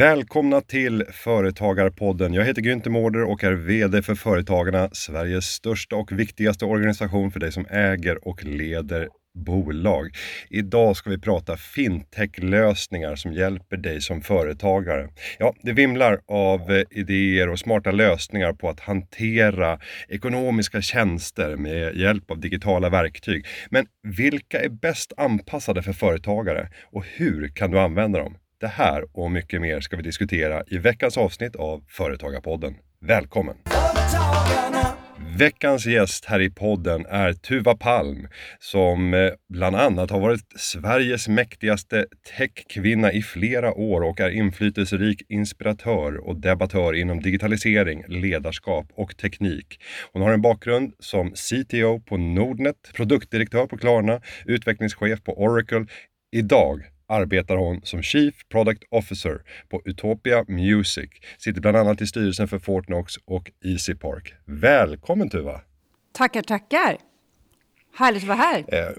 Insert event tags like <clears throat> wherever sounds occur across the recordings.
Välkomna till Företagarpodden. Jag heter Günther Mårder och är VD för Företagarna, Sveriges största och viktigaste organisation för dig som äger och leder bolag. Idag ska vi prata fintech-lösningar som hjälper dig som företagare. Ja, det vimlar av eh, idéer och smarta lösningar på att hantera ekonomiska tjänster med hjälp av digitala verktyg. Men vilka är bäst anpassade för företagare och hur kan du använda dem? Det här och mycket mer ska vi diskutera i veckans avsnitt av Företagarpodden. Välkommen! Veckans gäst här i podden är Tuva Palm som eh, bland annat har varit Sveriges mäktigaste techkvinna i flera år och är inflytelserik inspiratör och debattör inom digitalisering, ledarskap och teknik. Hon har en bakgrund som CTO på Nordnet, produktdirektör på Klarna, utvecklingschef på Oracle. Idag arbetar hon som Chief Product Officer på Utopia Music. Sitter bland annat i styrelsen för Fortnox och Easy Park. Välkommen Tuva! Tackar, tackar! Härligt att vara här. Eh,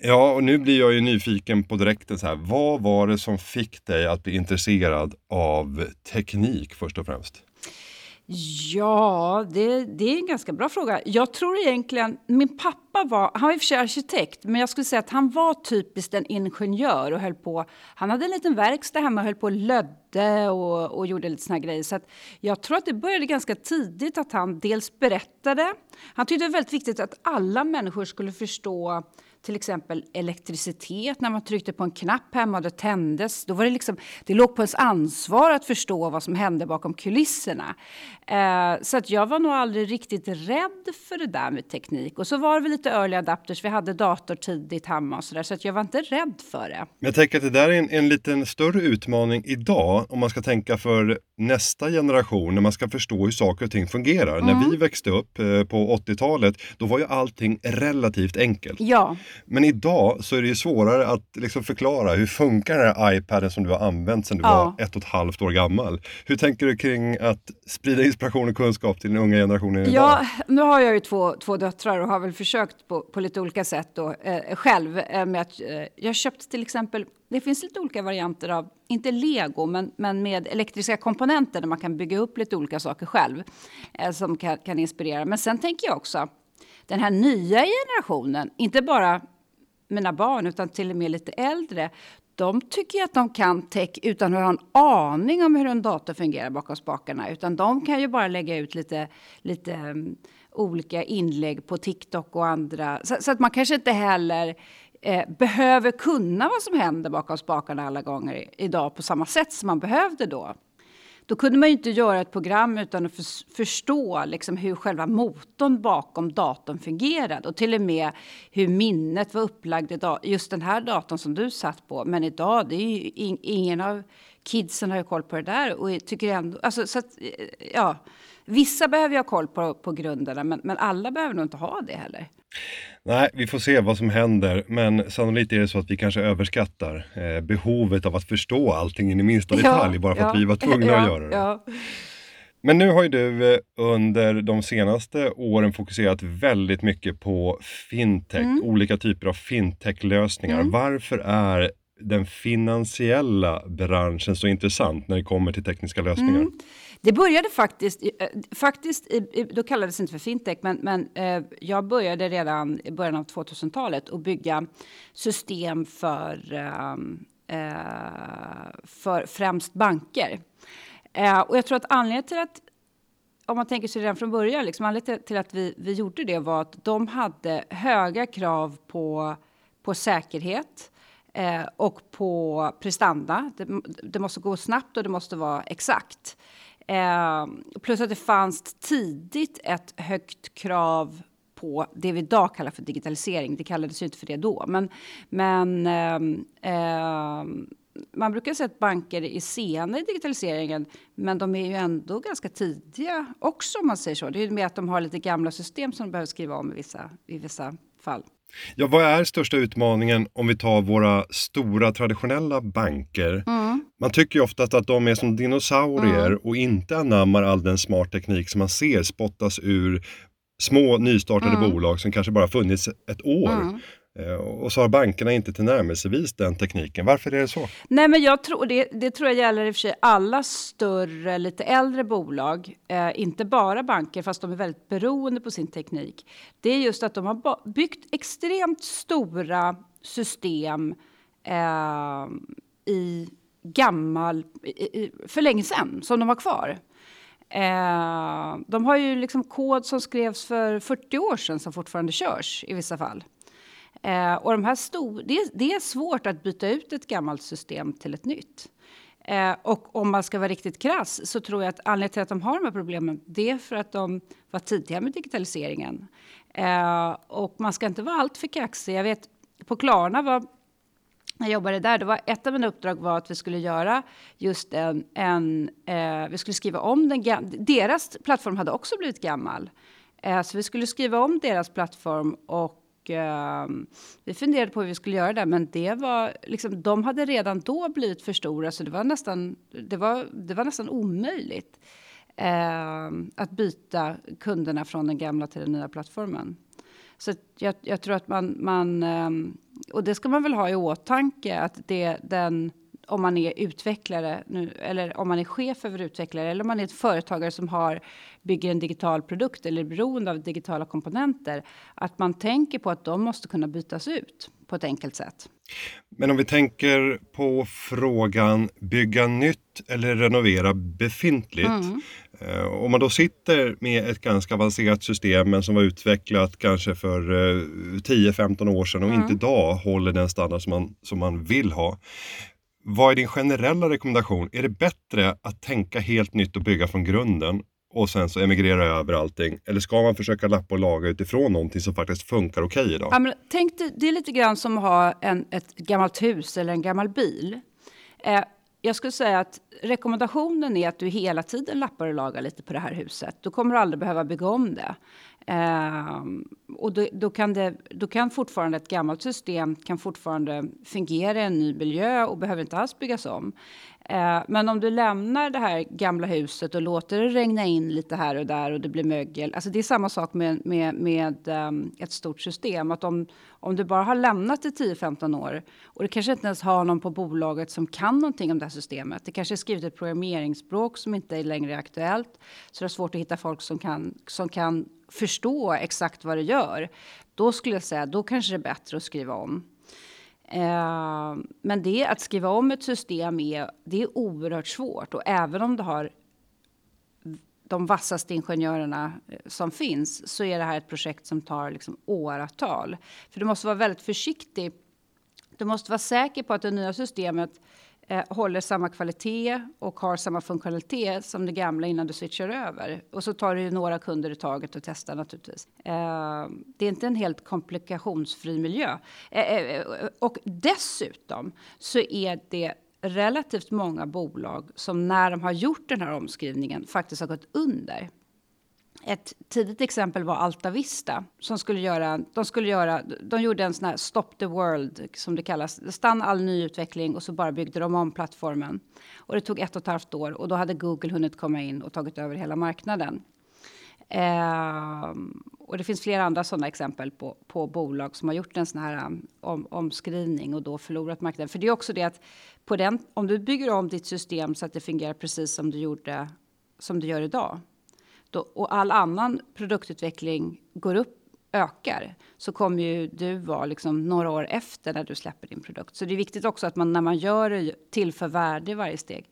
ja, och nu blir jag ju nyfiken på direkten så här. Vad var det som fick dig att bli intresserad av teknik först och främst? Ja, det, det, är en ganska bra fråga. Jag tror egentligen... Min pappa var, han var i och för sig arkitekt, men jag skulle säga att han var typiskt en ingenjör och höll på... Han hade en liten verkstad hemma och höll på och lödde och, och gjorde lite såna grejer. Så jag tror att det började ganska tidigt att han dels berättade. Han tyckte det var väldigt viktigt att alla människor skulle förstå till exempel elektricitet när man tryckte på en knapp hemma och det tändes. Då var det, liksom, det låg på ens ansvar att förstå vad som hände bakom kulisserna. Eh, så att jag var nog aldrig riktigt rädd för det där med teknik. Och så var vi lite early adapters. Vi hade dator tidigt hemma och så där, så att jag var inte rädd för det. Jag tänker att det där är en, en liten större utmaning idag om man ska tänka för nästa generation när man ska förstå hur saker och ting fungerar. Mm. När vi växte upp eh, på 80-talet, då var ju allting relativt enkelt. Ja. Men idag så är det ju svårare att liksom förklara hur funkar den här iPaden som du har använt sedan du ja. var ett och ett halvt år gammal. Hur tänker du kring att sprida inspiration och kunskap till den unga generationen idag? Ja, nu har jag ju två, två döttrar och har väl försökt på, på lite olika sätt då, eh, själv. Eh, med att, eh, jag köpt till exempel, det finns lite olika varianter av, inte lego, men, men med elektriska komponenter där man kan bygga upp lite olika saker själv eh, som kan, kan inspirera. Men sen tänker jag också den här nya generationen, inte bara mina barn utan till och med lite äldre, de tycker att de kan tech utan att ha en aning om hur en dator fungerar bakom spakarna. Utan de kan ju bara lägga ut lite, lite um, olika inlägg på TikTok och andra. Så, så, att man kanske inte heller eh, behöver kunna vad som händer bakom spakarna alla gånger idag på samma sätt som man behövde då. Då kunde man ju inte göra ett program utan att för, förstå liksom hur själva motorn bakom datorn fungerade och till och med hur minnet var upplagt i Just den här datorn som du satt på. Men idag, det är ju in, ingen av kidsen har ju koll på det där och tycker ändå, alltså så att, eh, ja. Vissa behöver ju ha koll på, på grunderna, men, men alla behöver nog inte ha det heller. Nej, vi får se vad som händer, men sannolikt är det så att vi kanske överskattar eh, behovet av att förstå allting in i minsta detalj, ja, bara för ja, att vi var tvungna <laughs> ja, att göra det. Men nu har ju du eh, under de senaste åren fokuserat väldigt mycket på fintech, mm. olika typer av fintech-lösningar. Mm. Varför är den finansiella branschen så intressant när det kommer till tekniska lösningar? Mm. Det började faktiskt, eh, faktiskt då kallades det inte för fintech, men, men eh, jag började redan i början av 2000-talet att bygga system för, ehm, eh, för främst banker. och jag tror att anledningen till att om man tänker sig redan från början, liksom, anledningen till att vi, vi gjorde det var att de hade höga krav på, på säkerhet eh, och på prestanda. Det, det, måste gå snabbt och det måste vara exakt. Eh, plus att det fanns tidigt ett högt krav på det vi idag kallar för digitalisering. Det kallades ju inte för det då. Men, men eh, eh, man brukar säga att banker är sena i digitaliseringen, men de är ju ändå ganska tidiga också om man säger så. Det är ju med att de har lite gamla system som de behöver skriva om i vissa, i vissa fall. Ja, vad är största utmaningen om vi tar våra stora traditionella banker? Mm. Man tycker ju oftast att de är som dinosaurier mm. och inte anammar all den smart teknik som man ser spottas ur små nystartade mm. bolag som kanske bara funnits ett år. Eh, och så har bankerna inte tillnärmelsevis den tekniken. Varför är det så? Nej, men jag tror, det, det tror jag gäller i och för sig alla större, lite äldre bolag. Eh, inte bara banker, fast de är väldigt beroende på sin teknik. Det är just att de har byggt extremt stora system eh, i gammal, i, för länge sedan, som de har kvar. Eh, de har ju liksom kod som skrevs för 40 år sedan som fortfarande körs i vissa fall. Eh, och de här stor, det, det, är svårt att byta ut ett gammalt system till ett nytt. Eh, och om man ska vara riktigt krass så tror jag att anledningen till att de har de här problemen det är för att de var tidiga med digitaliseringen. Eh, och man ska inte vara alltför kaxig. Jag vet på Klarna var när jag jobbade där, det var ett av mina uppdrag var att vi skulle göra just en, en eh, vi skulle skriva om den, deras plattform hade också blivit gammal. Eh, så vi skulle skriva om deras plattform och uh, vi funderade på hur vi skulle göra det, men det var liksom, de hade redan då blivit för stora så det var nästan, det var, det var nästan omöjligt eh, att byta kunderna från den gamla till den nya plattformen. Så jag, jag tror att man, man eh, och det ska man väl ha i åtanke att det den om man är utvecklare nu, eller om man är chef över utvecklare eller om man är ett företagare som har bygger en digital produkt eller är beroende av digitala komponenter. Att man tänker på att de måste kunna bytas ut på ett enkelt sätt. Men om vi tänker på frågan bygga nytt eller renovera befintligt. Mm. Eh, om man då sitter med ett ganska avancerat system men som var utvecklat kanske för 10-15 eh, år sedan och mm. inte idag håller den standard som man, som man vill ha. Vad är din generella rekommendation? Är det bättre att tänka helt nytt och bygga från grunden och sen så emigrera över allting? Eller ska man försöka lappa och laga utifrån någonting som faktiskt funkar okej okay idag? Ja, men tänk dig, det är lite grann som att ha en, ett gammalt hus eller en gammal bil. Eh, jag skulle säga att rekommendationen är att du hela tiden lappar och lagar lite på det här huset. Du kommer aldrig behöva bygga om det. Eh, och då, då, kan det, då kan fortfarande ett gammalt system kan fortfarande fungera i en ny miljö och behöver inte alls byggas om. Eh, men om du lämnar det här gamla huset och låter det regna in lite här och där och det blir mögel. Alltså det är samma sak med, med, med ehm, ett stort system. Att om, om du bara har lämnat det 10-15 år och du kanske inte ens har någon på bolaget som kan någonting om det här systemet. Det kanske är skrivet ett programmeringsspråk som inte längre är aktuellt. Så det är svårt att hitta folk som kan, som kan förstå exakt vad det gör. Då skulle jag säga, då kanske det är bättre att skriva om. Eh, men det att skriva om ett system är, det är oerhört svårt och även om du har de vassaste ingenjörerna eh, som finns så är det här ett projekt som tar liksom åratal. För du måste vara väldigt försiktig. Du måste vara säker på att det nya systemet eh, håller samma kvalitet och har samma funktionalitet som det gamla innan du switchar över. Och så tar du ju några kunder i taget och testar naturligtvis. Eh, det är inte en helt komplikationsfri miljö. Eh, eh, eh och dessutom så är det relativt många bolag som när de har gjort den här omskrivningen faktiskt har gått under. Ett tidigt exempel var Alta Vista som skulle göra, de skulle göra, de gjorde en sån här stop the world som det kallas, stanna all nyutveckling och så bara byggde de om plattformen. Och det tog ett och ett halvt år och då hade Google hunnit komma in och tagit över hela marknaden. Eh, och det finns flera andra sådana exempel på, på bolag som har gjort en sån här um, om, omskrivning och då förlorat marknaden. För det är också det att på den, om du bygger om ditt system så att det fungerar precis som du gjorde som du gör idag då, och all annan produktutveckling går upp, ökar, så kommer ju du vara liksom några år efter när du släpper din produkt. Så det är viktigt också att man när man gör det tillför värde i varje steg.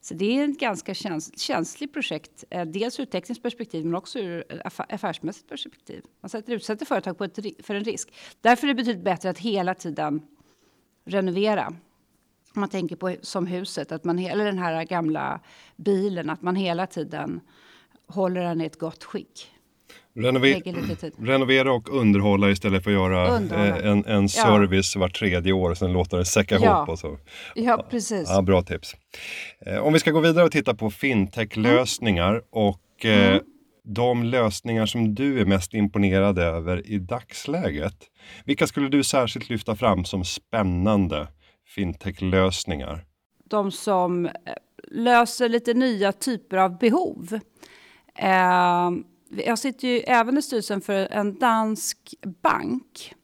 Så det är ett ganska käns känsligt projekt, eh, dels ur tekniskt perspektiv men också ur affärsmässigt perspektiv. Man sätter, utsätter företag på ett, för en risk. Därför är det betydligt bättre att hela tiden renovera. Om man tänker på som huset, att man, eller den här gamla bilen, att man hela tiden håller den i ett gott skick. Renover renovera och underhålla istället för att göra eh, en, en service ja. var tredje år och sen låta den säcka ja. ihop. Och så. Ja, precis. Ja, bra tips. Eh, om vi ska gå vidare och titta på fintech-lösningar mm. och eh, mm. de lösningar som du är mest imponerad över i dagsläget. Vilka skulle du särskilt lyfta fram som spännande fintech-lösningar? De som löser lite nya typer av behov. Eh, jag sitter ju även i styrelsen för en dansk bank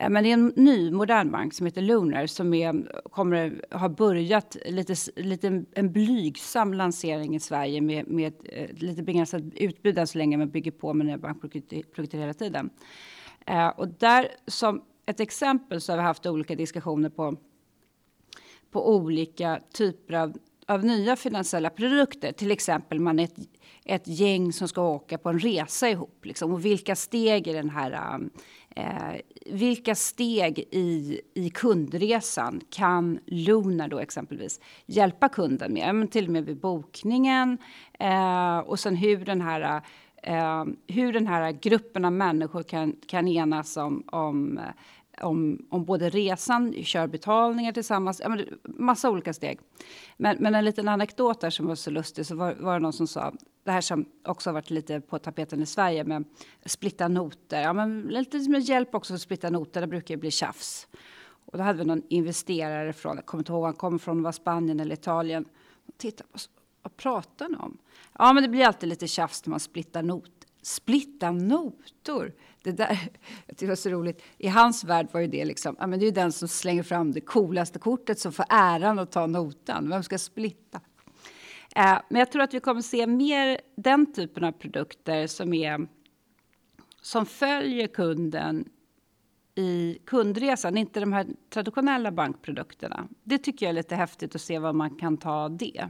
Eh, men det är en ny modern bank som heter Lunar som är, kommer ha börjat lite, lite en blygsam lansering i Sverige med, med eh, lite begränsat utbud än så länge, men bygger på med nya bankprodukter hela tiden. Eh, och där som ett exempel så har vi haft olika diskussioner på på olika typer av, av nya finansiella produkter. Till exempel man är ett, ett gäng som ska åka på en resa ihop. Liksom, och vilka steg i den här um, eh, vilka steg i, i kundresan kan Lunar då exempelvis hjälpa kunden med? Men till och med vid bokningen eh, och sen hur den här eh, hur den här gruppen av människor kan, kan enas om, om om, om både resan, körbetalningar tillsammans, ja, men massa olika steg. Men, men en liten anekdot där som var så lustig, så var, var det någon som sa, det här som också har varit lite på tapeten i Sverige med splitta noter, ja men lite med hjälp också att splitta noter, det brukar ju bli tjafs. Och då hade vi någon investerare från, jag kommer inte ihåg, han kom från var Spanien eller Italien. Titta vad pratar ni om? Ja men det blir alltid lite tjafs när man splittar noter. Splitta notor! det där, <laughs> jag tyckte det var så roligt. I hans värld var ju det liksom, ja, men det är den som slänger fram det coolaste kortet som får äran att ta notan. Vem ska splitta? Eh, men jag tror att vi kommer se mer den typen av produkter som är som följer kunden i kundresan, inte de här traditionella bankprodukterna. Det tycker jag är lite häftigt att se vad man kan ta det.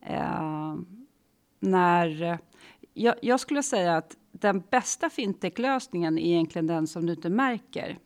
Eh, när, jag, jag skulle säga att den bästa fintech-lösningen är egentligen den som du inte märker.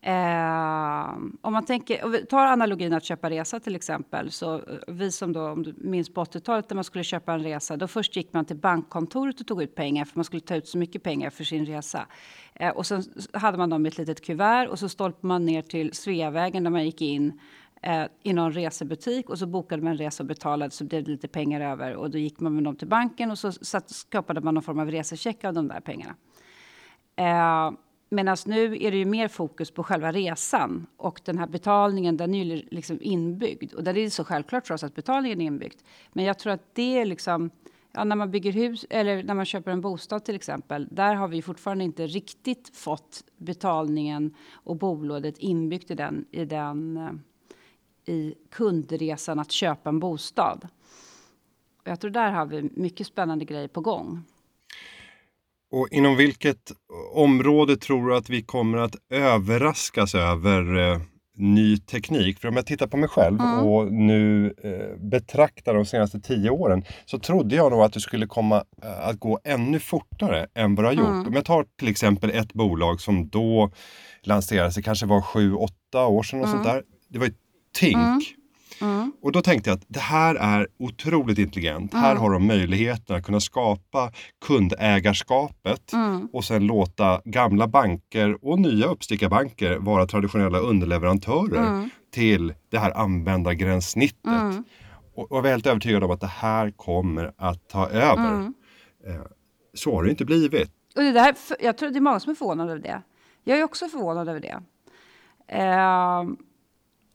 Eh, om man tänker, om vi tar analogin att köpa resa till exempel. Så eh, vi som då, om du minns på 80-talet när man skulle köpa en resa. Då först gick man till bankkontoret och tog ut pengar för man skulle ta ut så mycket pengar för sin resa. Eh, och sen hade man dem i ett litet kuvert och så stolpade man ner till Sveavägen där man gick in eh, i någon resebutik och så bokade man en resa och betalade så blev det lite pengar över och då gick man med dem till banken och så satt, skapade man någon form av resecheck av de där pengarna. Eh, Medan nu är det ju mer fokus på själva resan och den här betalningen den är ju liksom inbyggd och där är det så självklart för oss att betalningen är inbyggd. Men jag tror att det är liksom Ja, när man bygger hus eller när man köper en bostad till exempel. Där har vi fortfarande inte riktigt fått betalningen och bolådet inbyggt i den, i den eh, i kundresan att köpa en bostad. Och jag tror där har vi mycket spännande grejer på gång. Och inom vilket område tror du att vi kommer att överraskas över eh, ny teknik? För om jag tittar på mig själv mm. och nu eh, betraktar de senaste tio åren så trodde jag nog att det skulle komma eh, att gå ännu fortare än vad det har gjort. Mm. Om jag tar till exempel ett bolag som då lanserades, det kanske var sju, åtta år sedan och mm. sånt där. Det var Tink. Mm. Mm. Och då tänkte jag att det här är otroligt intelligent. Mm. Här har de möjligheten att kunna skapa kundägarskapet mm. och sen låta gamla banker och nya uppstickarbanker vara traditionella underleverantörer mm. till det här användargränssnittet. Mm. Och, och jag är helt övertygad om att det här kommer att ta över. Mm. Eh, så har det inte blivit. Och det där, jag tror det är många som är förvånade över det. Jag är också förvånad över det. Eh,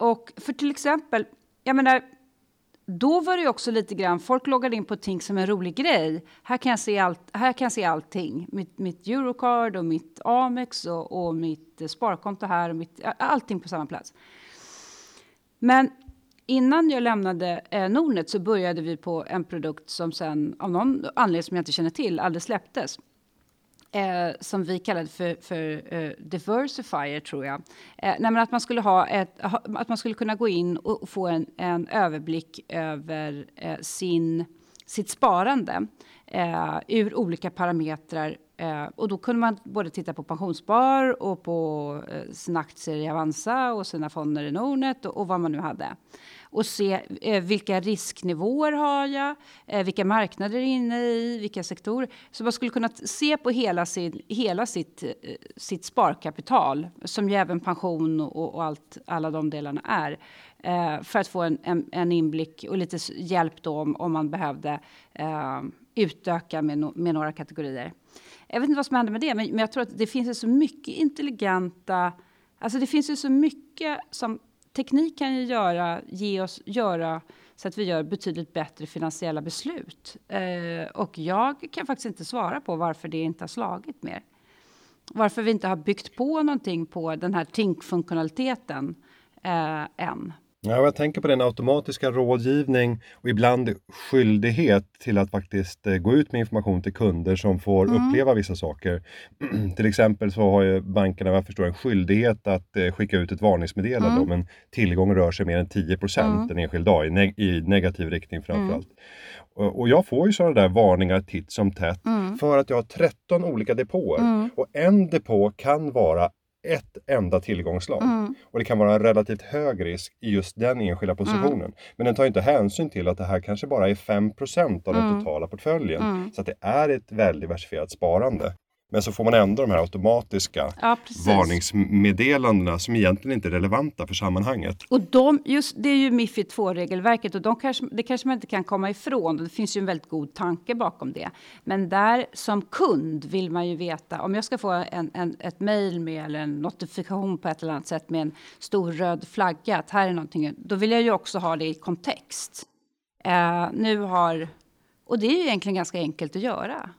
och för till exempel, jag menar, då var det ju också lite grann, folk loggade in på Tink som en rolig grej. Här kan jag se, allt, här kan jag se allting. Mitt, mitt Eurocard och mitt Amex och, och mitt eh, sparkonto här och mitt, allting på samma plats. Men innan jag lämnade eh, Nordnet så började vi på en produkt som sen av någon anledning som jag inte känner till aldrig släpptes eh, som vi kallade för, för eh, diversifier, tror jag. Eh, nej, att, man skulle ha ett, att man skulle kunna gå in och få en, en överblick över eh, sin, sitt sparande eh, ur olika parametrar. Eh, och då kunde man både titta på pensionsspar och på eh, sina aktier i Avanza och sina fonder i Nordnet och, och vad man nu hade och se eh, vilka risknivåer har jag, eh, vilka marknader är inne i, vilka sektorer. Så man skulle kunna se på hela, sin, hela sitt, eh, sitt sparkapital, som ju även pension och, och allt, alla de delarna är. Eh, för att få en, en, en, inblick och lite hjälp då om, om man behövde eh, utöka med, no, med några kategorier. Jag vet inte vad som händer med det, men, men jag tror att det finns så mycket intelligenta Alltså det finns ju så mycket som teknik kan ju göra, ge oss, göra så att vi gör betydligt bättre finansiella beslut. Eh, och jag kan faktiskt inte svara på varför det inte har slagit mer. varför vi inte har byggt på någonting på den här TINK-funktionaliteten eh, än. Ja, jag tänker på den automatiska rådgivning och ibland skyldighet till att faktiskt eh, gå ut med information till kunder som får mm. uppleva vissa saker. <clears throat> till exempel så har ju bankerna vad förstår en skyldighet att eh, skicka ut ett varningsmeddelande mm. om en tillgång rör sig mer än 10 mm. en enskild dag i, neg i negativ riktning framförallt. Mm. Och jag får ju sådana där varningar titt som tätt mm. för att jag har 13 olika depåer. Mm. Och en depå kan vara ett enda tillgångslag. Mm. Och det kan vara en relativt hög risk i just den enskilda positionen. Mm. Men den tar inte hänsyn till att det här kanske bara är 5% av den mm. totala portföljen. Mm. Så att det är ett väldiversifierat sparande. Men så får man ändå de här automatiska ja, varningsmeddelandena som egentligen inte är relevanta för sammanhanget. Och de, just, det är ju Mifid 2-regelverket och de kanske, det kanske man inte kan komma ifrån. Det finns ju en väldigt god tanke bakom det. Men där som kund vill man ju veta om jag ska få en, en, ett mejl med eller en notifikation på ett eller annat sätt med en stor röd flagga att här är någonting. Då vill jag ju också ha det i kontext. Uh, nu har, och det är ju egentligen ganska enkelt att göra.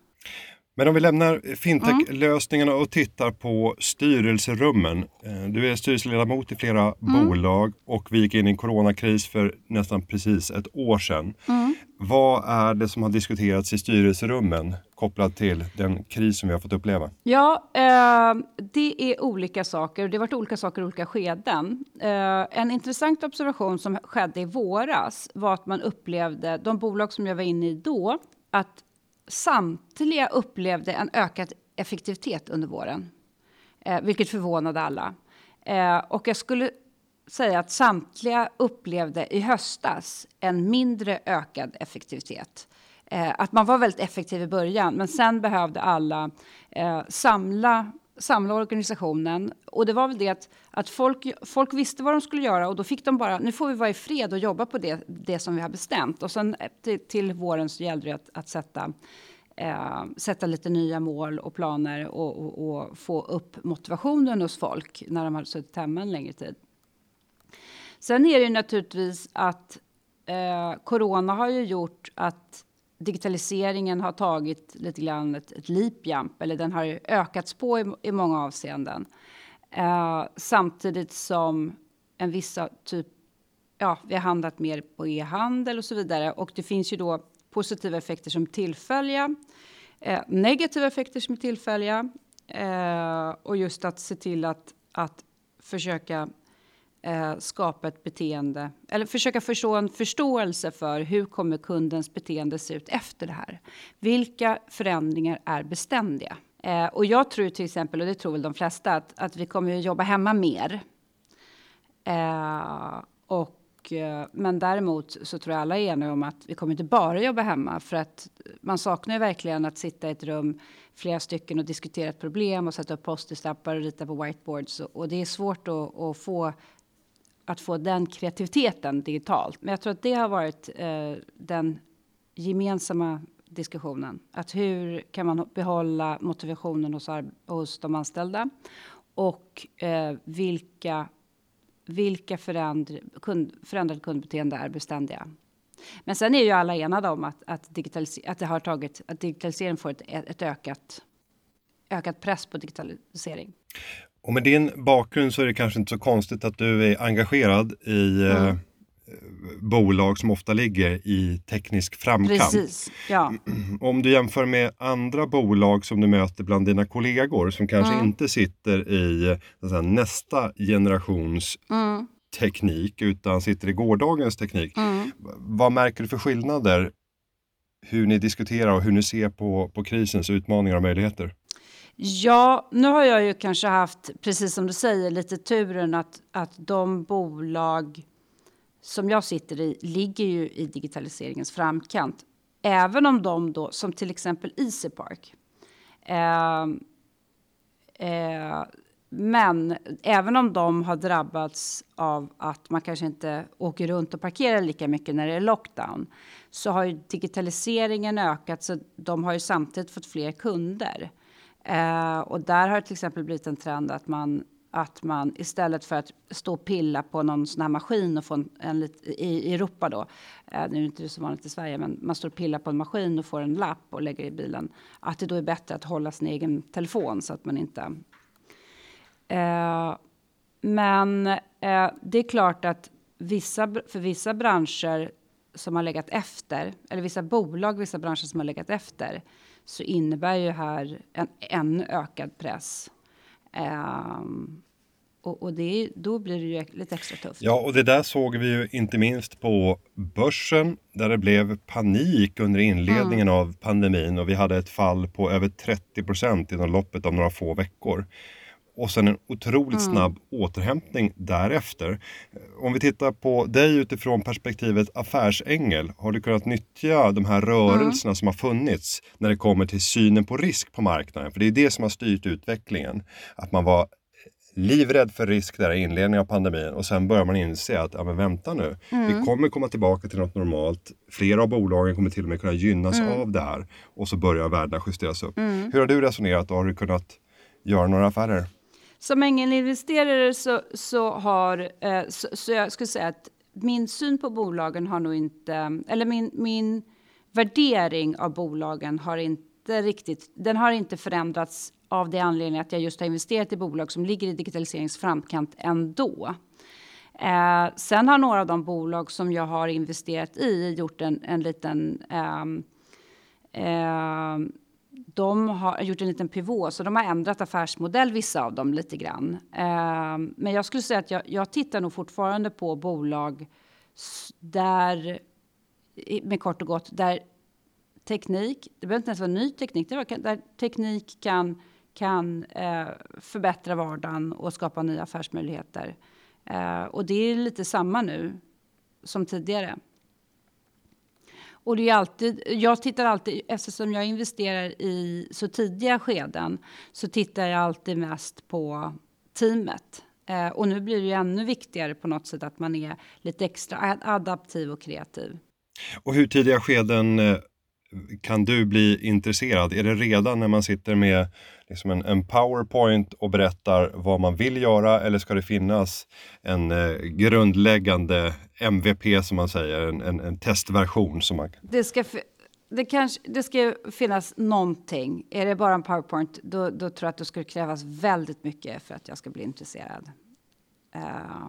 Men om vi lämnar fintech-lösningarna och tittar på styrelserummen. Eh, du är styrelseledamot i flera mm. bolag och vi gick in i en coronakris för nästan precis ett år sedan. Mm. Vad är det som har diskuterats i styrelserummen kopplat till den kris som vi har fått uppleva? Ja, eh, det är olika saker. Det har varit olika saker i olika skeden. Eh, en intressant observation som skedde i våras var att man upplevde, de bolag som jag var inne i då, att samtliga upplevde en ökad effektivitet under våren, eh, vilket förvånade alla. Eh, och jag skulle säga att samtliga upplevde i höstas en mindre ökad effektivitet. Eh, att man var väldigt effektiv i början, men sen behövde alla eh, samla samla organisationen. Och det var väl det att, att folk, folk visste vad de skulle göra och då fick de bara, nu får vi vara i fred och jobba på det, det som vi har bestämt. Och sen eh, till, till våren så gällde det att, att sätta, eh, sätta lite nya mål och planer och, och, och, få upp motivationen hos folk när de hade suttit hemma en längre tid. Sen är det ju naturligtvis att eh, corona har ju gjort att digitaliseringen har tagit lite grann ett, ett leap jump, eller den har ökats på i, i många avseenden. Eh, samtidigt som en vissa typ, ja, vi har handlat mer på e-handel och så vidare. Och det finns ju då positiva effekter som tillfälliga, eh, negativa effekter som är tillfälliga. Eh, och just att se till att, att försöka eh, skapa ett beteende eller försöka förstå en förståelse för hur kommer kundens beteende se ut efter det här. Vilka förändringar är beständiga? Eh, och jag tror till exempel, och det tror väl de flesta, att, att vi kommer att jobba hemma mer. Eh, och, eh, men däremot så tror jag alla är eniga om att vi kommer inte bara jobba hemma för att man saknar ju verkligen att sitta i ett rum flera stycken och diskutera ett problem och sätta upp post-it-lappar och rita på whiteboards och, och det är svårt att, att få att få den kreativiteten digitalt. Men jag tror att det har varit eh, den gemensamma diskussionen. Att hur kan man behålla motivationen hos, hos de anställda? Och eh, vilka, vilka förändr kund, förändrade kundbeteende är beständiga? Men sen är ju alla enade om att, att, att det har tagit, att digitalisering får ett, ett ökat, ökat press på digitalisering. Och med din bakgrund så är det kanske inte så konstigt att du är engagerad i mm. eh, bolag som ofta ligger i teknisk framkant. Precis, ja. <clears throat> Om du jämför med andra bolag som du möter bland dina kollegor som kanske mm. inte sitter i säga, nästa generations mm. teknik utan sitter i gårdagens teknik. Mm. Vad märker du för skillnader hur ni diskuterar och hur ni ser på, på krisens utmaningar och möjligheter? Ja, nu har jag ju kanske haft, precis som du säger, lite turen att, att de bolag som jag sitter i ligger ju i digitaliseringens framkant. Även om de då, som till exempel Easypark. Eh, eh, men även om de har drabbats av att man kanske inte åker runt och parkerar lika mycket när det är lockdown så har ju digitaliseringen ökat så de har ju samtidigt fått fler kunder. Eh, och där har det till exempel blivit en trend att man att man istället för att stå och pilla på någon sån här maskin och få en, en i, Europa då, eh, nu är det inte så vanligt i Sverige, men man står och pillar på en maskin och får en lapp och lägger i bilen, att det då är bättre att hålla sin egen telefon så att man inte... Eh, men eh, det är klart att vissa, för vissa branscher som har legat efter, eller vissa bolag, vissa branscher som har legat efter, så innebär ju här en ännu ökad press. Um, och, och det, då blir det ju lite extra tufft. Ja, och det där såg vi ju inte minst på börsen där det blev panik under inledningen mm. av pandemin och vi hade ett fall på över 30 procent inom loppet av några få veckor och sen en otroligt mm. snabb återhämtning därefter. Om vi tittar på dig utifrån perspektivet affärsängel, har du kunnat nyttja de här rörelserna mm. som har funnits när det kommer till synen på risk på marknaden? För det är det som har styrt utvecklingen. Att man var livrädd för risk där i inledningen av pandemin och sen börjar man inse att, ja men vänta nu, mm. vi kommer komma tillbaka till något normalt. Flera av bolagen kommer till och med kunna gynnas mm. av det här och så börjar värdena justeras upp. Mm. Hur har du resonerat och har du kunnat göra några affärer? Som ängelinvesterare så, så har, eh, så, så, jag skulle säga att min syn på bolagen har nog inte, eller min, min värdering av bolagen har inte riktigt, den har inte förändrats av det anledningen att jag just har investerat i bolag som ligger i digitaliseringens framkant ändå. Eh, sen har några av de bolag som jag har investerat i gjort en, en liten eh, eh, de har gjort en liten pivot, så de har ändrat affärsmodell, vissa av dem, lite grann. Eh, men jag skulle säga att jag, jag tittar nog fortfarande på bolag där, med kort och gott, där teknik, det behöver inte ens vara ny teknik, där teknik kan, kan eh, förbättra vardagen och skapa nya affärsmöjligheter. Eh, och det är lite samma nu som tidigare. Och det är alltid, jag tittar alltid, eftersom jag investerar i så tidiga skeden, så tittar jag alltid mest på teamet. Eh, och nu blir det ju ännu viktigare på något sätt att man är lite extra adaptiv och kreativ. Och hur tidiga skeden eh, kan du bli intresserad? Är det redan när man sitter med liksom en, en powerpoint och berättar vad man vill göra eller ska det finnas en eh, grundläggande MVP som man säger, en, en, en testversion? Som man... det, ska det, kanske, det ska finnas någonting. Är det bara en powerpoint då, då tror jag att det skulle krävas väldigt mycket för att jag ska bli intresserad. Uh,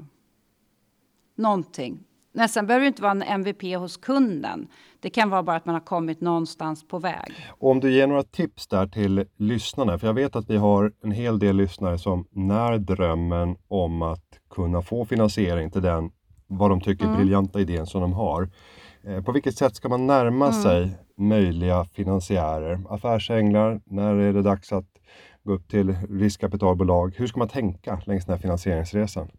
någonting. Nästan behöver det inte vara en MVP hos kunden. Det kan vara bara att man har kommit någonstans på väg. Och om du ger några tips där till lyssnarna, för jag vet att vi har en hel del lyssnare som när drömmen om att kunna få finansiering till den, vad de tycker mm. briljanta idén som de har. Eh, på vilket sätt ska man närma mm. sig möjliga finansiärer? Affärsänglar, när är det dags att gå upp till riskkapitalbolag? Hur ska man tänka längs den här finansieringsresan?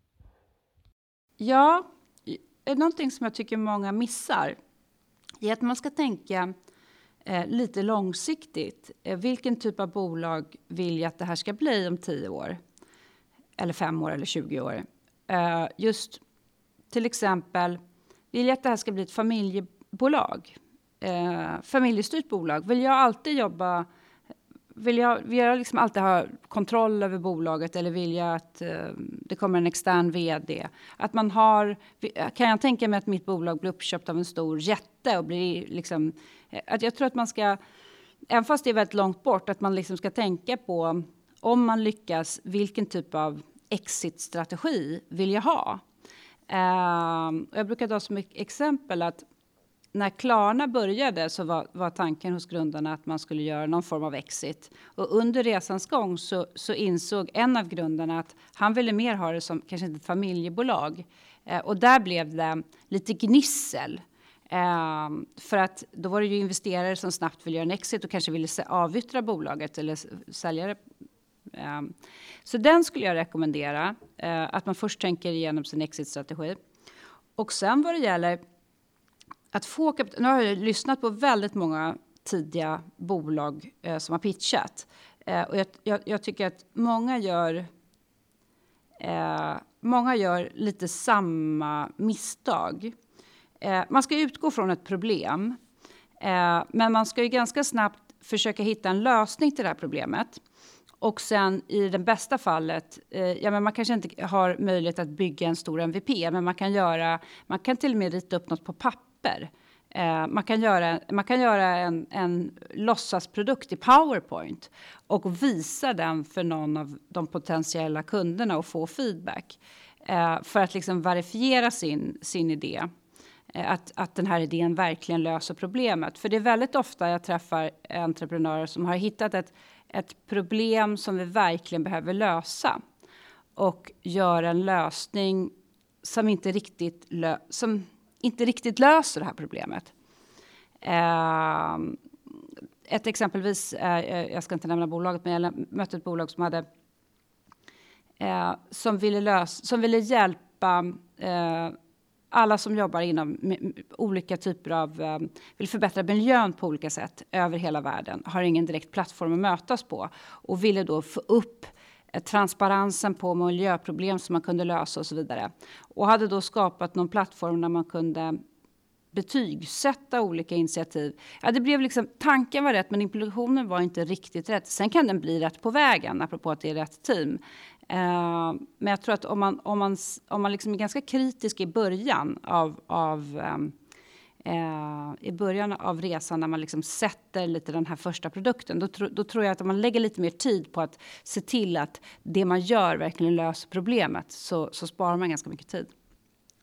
Ja, någonting som jag tycker många missar är att man ska tänka eh, lite långsiktigt. Eh, vilken typ av bolag vill jag att det här ska bli om 10 år? Eller 5 år eller 20 år? Eh, just till exempel, vill jag att det här ska bli ett familjebolag? Eh, familjestyrt bolag? Vill jag alltid jobba vill jag, vill jag liksom alltid ha kontroll över bolaget eller vill jag att eh, det kommer en extern vd? Att man har, kan jag tänka mig att mitt bolag blir uppköpt av en stor jätte och blir liksom, eh, att jag tror att man ska, även fast det är väldigt långt bort, att man liksom ska tänka på om man lyckas, vilken typ av exit-strategi vill jag ha? Eh, jag brukar ta som exempel att när Klarna började så var, var, tanken hos grundarna att man skulle göra någon form av exit. Och under resans gång så, så insåg en av grundarna att han ville mer ha det som kanske ett familjebolag. Eh, och där blev det lite gnissel. Eh, för att då var det ju investerare som snabbt ville göra en exit och kanske ville avyttra bolaget eller sälja det. Eh, så den skulle jag rekommendera, eh, att man först tänker igenom sin exit-strategi. Och sen vad det gäller att få kapital... Nu har jag lyssnat på väldigt många tidiga bolag eh, som har pitchat. Eh, och jag, jag, jag, tycker att många gör, eh, många gör lite samma misstag. Eh, man ska utgå från ett problem, eh, men man ska ju ganska snabbt försöka hitta en lösning till det här problemet. Och sen i det bästa fallet, eh, ja, men man kanske inte har möjlighet att bygga en stor MVP, men man kan, göra, man kan till och med rita upp något på papper. Eh, man kan göra, man kan göra en, en låtsasprodukt i Powerpoint och visa den för någon av de potentiella kunderna och få feedback. Eh, för att liksom verifiera sin, sin idé. Eh, att, att den här idén verkligen löser problemet. För det är väldigt ofta jag träffar entreprenörer som har hittat ett, ett problem som vi verkligen behöver lösa. Och gör en lösning som inte riktigt, lö som inte riktigt löser det här problemet. Eh, ett exempelvis, eh, eh, jag ska inte nämna bolaget, men jag mötte ett bolag som hade eh, som, ville lösa, som ville hjälpa eh, alla som jobbar inom olika typer av, eh, vill förbättra miljön på olika sätt över hela världen, har ingen direkt plattform att mötas på och ville då få upp Eh, transparensen på miljöproblem som man kunde lösa och så vidare. Och hade då skapat någon plattform där man kunde betygsätta olika initiativ. Ja, det blev liksom, tanken var rätt, men implementationen var inte riktigt rätt. Sen kan den bli rätt på vägen, apropå att det är rätt team. Uh, men jag tror att om man, om man, om man liksom är ganska kritisk i början av, av um, eh, i början av resan när man liksom sätter lite den här första produkten, då, tro, då tror jag att om man lägger lite mer tid på att se till att det man gör verkligen löser problemet så, så sparar man ganska mycket tid.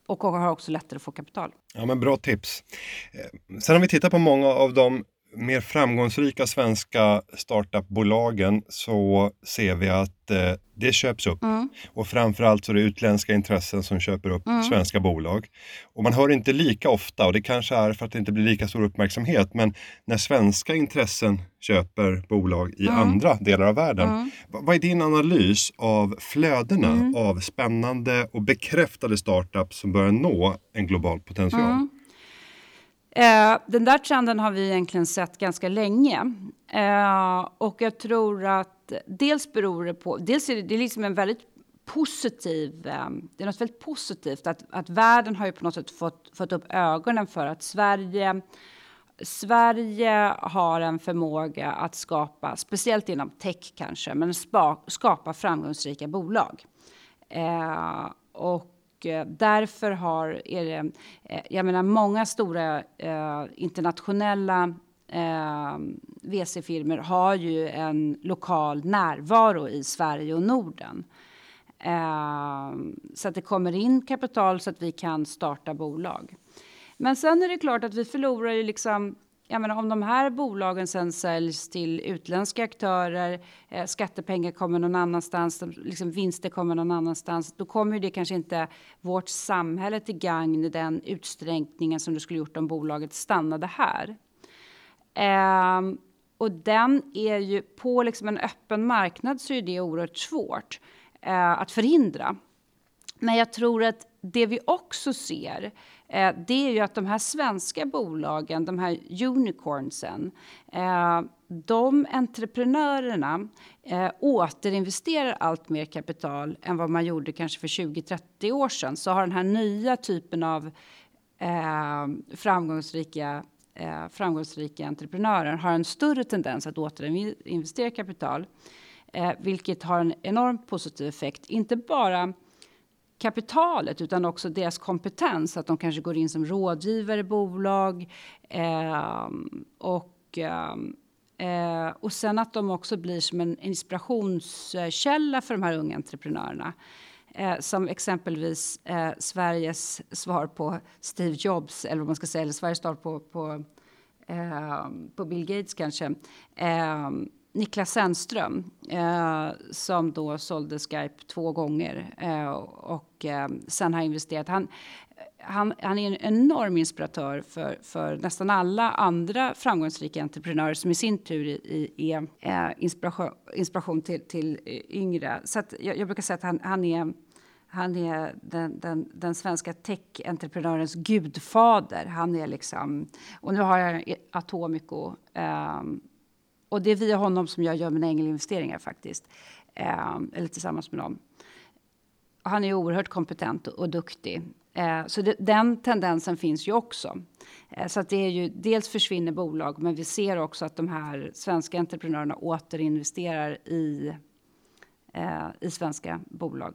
Och har också lättare att få kapital. Ja, men bra tips. Eh, sen om vi tittar på många av de mer framgångsrika svenska startupbolagen så ser vi att eh, det köps upp. Mm. Och framförallt så är det utländska intressen som köper upp mm. svenska bolag. Och man hör inte lika ofta, och det kanske är för att det inte blir lika stor uppmärksamhet, men när svenska intressen köper bolag i mm. andra delar av världen. Mm. Vad är din analys av flödena mm. av spännande och bekräftade startups som börjar nå en global potential? Eh, den där trenden har vi egentligen sett ganska länge. Eh, och jag tror att dels beror det på... Dels är det, det är liksom en väldigt positiv... Eh, det är något väldigt positivt att, att världen har ju på något sätt fått, fått upp ögonen för att Sverige Sverige har en förmåga att skapa, speciellt inom tech kanske, men spa, skapa framgångsrika bolag. Eh, och och eh, därför har, är det, eh, jag menar många stora eh, internationella eh, VC-firmor har ju en lokal närvaro i Sverige och Norden. Eh, så att det kommer in kapital så att vi kan starta bolag. Men sen är det klart att vi förlorar ju liksom jag menar, om de här bolagen sen säljs till utländska aktörer, eh, skattepengar kommer någon annanstans, liksom vinster kommer någon annanstans, då kommer det kanske inte vårt samhälle till gagn i den utsträckningen som det skulle gjort om bolaget stannade här. Eh, och den är ju på liksom en öppen marknad så är det oerhört svårt eh, att förhindra. Men jag tror att det vi också ser eh, det är ju att de här svenska bolagen, de här unicornsen, eh, de entreprenörerna eh, återinvesterar allt mer kapital än vad man gjorde kanske för 20-30 år sedan. Så har den här nya typen av eh, framgångsrika eh, framgångsrika entreprenörer har en större tendens att återinvestera kapital, eh, vilket har en enormt positiv effekt. Inte bara kapitalet utan också deras kompetens. Att de kanske går in som rådgivare i bolag. Eh, och, ehm, eh, och sen att de också blir som en inspirationskälla för de här unga entreprenörerna. Eh, som exempelvis eh, Sveriges svar på Steve Jobs, eller vad man ska säga, eller Sveriges svar på, på, ehm, på Bill Gates kanske. Ehm, Niklas Sennström eh, som då sålde Skype två gånger eh, och eh, sen har investerat. Han, han, han, är en enorm inspiratör för, för nästan alla andra framgångsrika entreprenörer som i sin tur är, eh, är inspiration, inspiration till, till yngre. Så jag, jag, brukar säga att han, han är han är den, den, den svenska tech-entreprenörens gudfader. Han är liksom, och nu har jag Atomico um, och det är via honom som jag gör mina ängelinvesteringar faktiskt. Eh, eller tillsammans med dem. Han är oerhört kompetent och, och duktig. Eh, så det, den tendensen finns ju också. Eh, så att det är ju, dels försvinner bolag, men vi ser också att de här svenska entreprenörerna återinvesterar i, eh, i svenska bolag.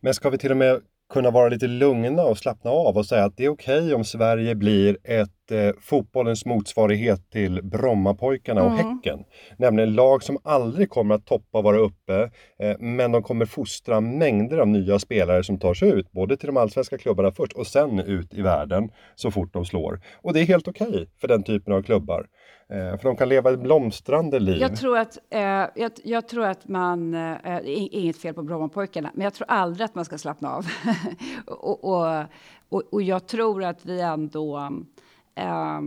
Men ska vi till och med kunna vara lite lugna och slappna av och säga att det är okej okay om Sverige blir ett eh, fotbollens motsvarighet till Brommapojkarna och mm. Häcken. Nämligen lag som aldrig kommer att toppa och vara uppe, eh, men de kommer fostra mängder av nya spelare som tar sig ut, både till de allsvenska klubbarna först och sen ut i världen så fort de slår. Och det är helt okej okay för den typen av klubbar. Eh, för de kan leva ett blomstrande liv. Jag tror att, eh, jag, jag, tror att man, eh, inget fel på Brommapojkarna, men jag tror aldrig att man ska slappna av. <laughs> och, och, och, och, jag tror att vi ändå eh,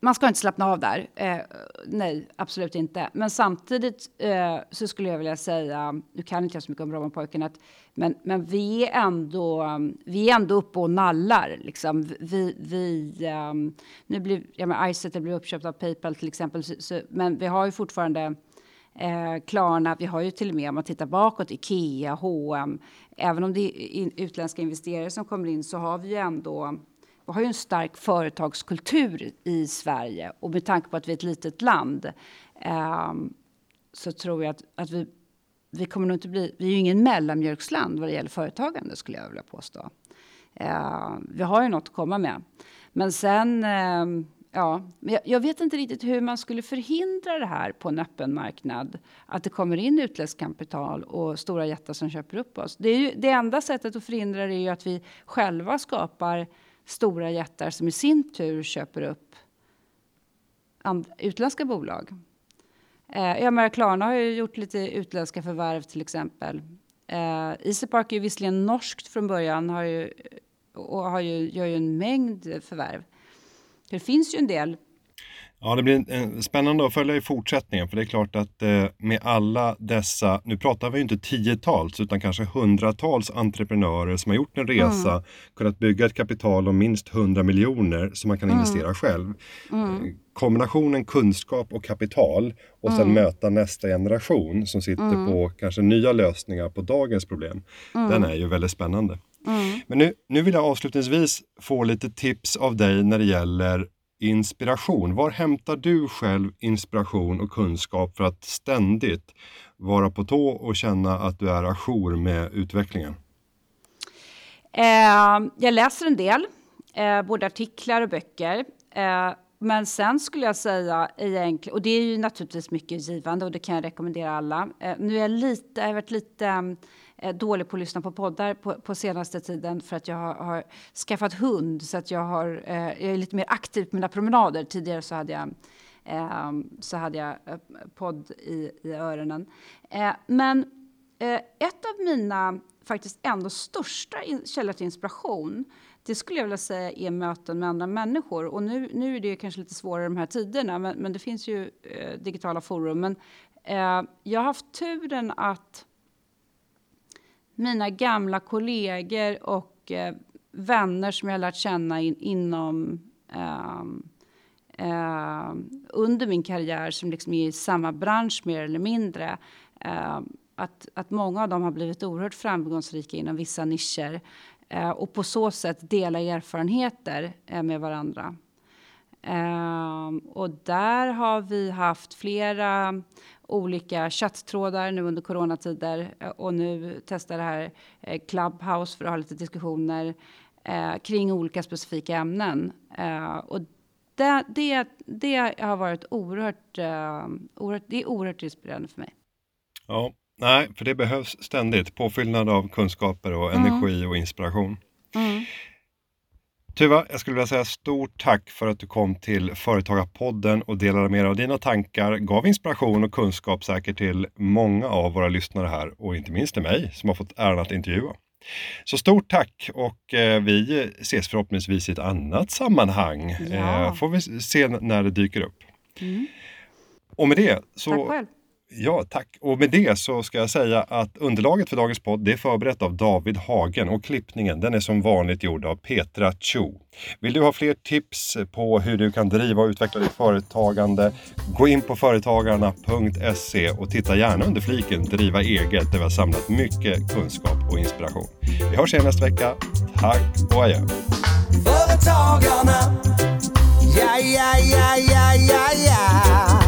man ska inte slappna av där. Eh, nej, absolut inte. Men samtidigt eh, så skulle jag vilja säga, nu kan inte jag så mycket om Brommapojkarna, men, men vi, är ändå, mm, vi är ändå uppe och nallar. Liksom. Vi, vi, um, nu blir, ja, men Izettle blev uppköpt av Paypal till exempel, så, så, men vi har ju fortfarande eh, Klarna, vi har ju till och med om man tittar bakåt, Ikea, H&M. Även om det är in, utländska investerare som kommer in så har vi ju ändå vi har ju en stark företagskultur i Sverige och med tanke på att vi är ett litet land eh, så tror jag att, att vi, vi kommer nog inte bli, vi är ju ingen mellanmjölksland vad det gäller företagande skulle jag vilja påstå. Eh, vi har ju något att komma med. Men sen, eh, ja, jag, jag, vet inte riktigt hur man skulle förhindra det här på en öppen marknad. Att det kommer in utländskt kapital och stora jättar som köper upp oss. Det, är ju, det enda sättet att förhindra det är ju att vi själva skapar stora jättar som i sin tur köper upp utländska bolag. Eh, jag menar, Klarna har ju gjort lite utländska förvärv till exempel. Eh, Easypark är ju visserligen norskt från början har ju, och har ju, gör ju en mängd förvärv. Det finns ju en del Ja, det blir spännande att följa i fortsättningen för det är klart att eh, med alla dessa, nu pratar vi inte tiotals utan kanske hundratals entreprenörer som har gjort en resa, mm. kunnat bygga ett kapital om minst 100 miljoner som man kan mm. investera själv. Mm. Eh, kombinationen kunskap och kapital och sen mm. möta nästa generation som sitter mm. på kanske nya lösningar på dagens problem. Mm. Den är ju väldigt spännande. Men nu, nu vill jag avslutningsvis få lite tips av dig när det gäller inspiration. Var hämtar du själv inspiration och kunskap för att ständigt vara på tå och känna att du är ajour med utvecklingen? Eh, jag läser en del, eh, både artiklar och böcker. Eh, men sen skulle jag säga egentligen, och det är ju naturligtvis mycket givande och det kan jag rekommendera alla. Eh, nu är jag lite, jag har varit lite eh, Eh, dålig på att lyssna på poddar på, på senaste tiden för att jag har, har skaffat hund så att jag, har, eh, jag är lite mer aktiv på mina promenader. Tidigare så hade jag, eh, så hade jag eh, podd i, i öronen. Eh, men eh, ett av mina faktiskt ändå största in, källor till inspiration det skulle jag vilja säga är möten med andra människor. Och nu, nu är det kanske lite svårare de här tiderna, men, men det finns ju eh, digitala forum. Men eh, jag har haft turen att mina gamla kollegor och eh, vänner som jag har lärt känna in, inom eh, under min karriär som liksom är i samma bransch mer eller mindre. Eh, att, att många av dem har blivit oerhört framgångsrika inom vissa nischer eh, och på så sätt dela erfarenheter eh, med varandra. Eh, och där har vi haft flera olika chatttrådar nu under coronatider eh, och nu testar det här eh, Clubhouse för att ha lite diskussioner eh, kring olika specifika ämnen. och det, det, det har varit oerhört, oerhört, det är oerhört inspirerande för mig. Ja, nej, för det behövs ständigt påfyllnad av kunskaper och mm. energi och inspiration. Mm. Tuva, jag skulle vilja säga stort tack för att du kom till Företagarpodden och delade med dig av dina tankar, gav inspiration och kunskap säkert till många av våra lyssnare här och inte minst till mig som har fått äran att intervjua. Så stort tack och eh, vi ses förhoppningsvis i ett annat sammanhang. Ja. Eh, får vi se när det dyker upp. Mm. Och med det så tack själv. Ja, tack. Och med det så ska jag säga att underlaget för dagens podd det är förberett av David Hagen och klippningen den är som vanligt gjord av Petra Cho. Vill du ha fler tips på hur du kan driva och utveckla ditt företagande? Gå in på företagarna.se och titta gärna under fliken Driva eget där vi har samlat mycket kunskap och inspiration. Vi hörs igen nästa vecka. Tack och adjö. Företagarna, ja, ja, ja, ja, ja, ja.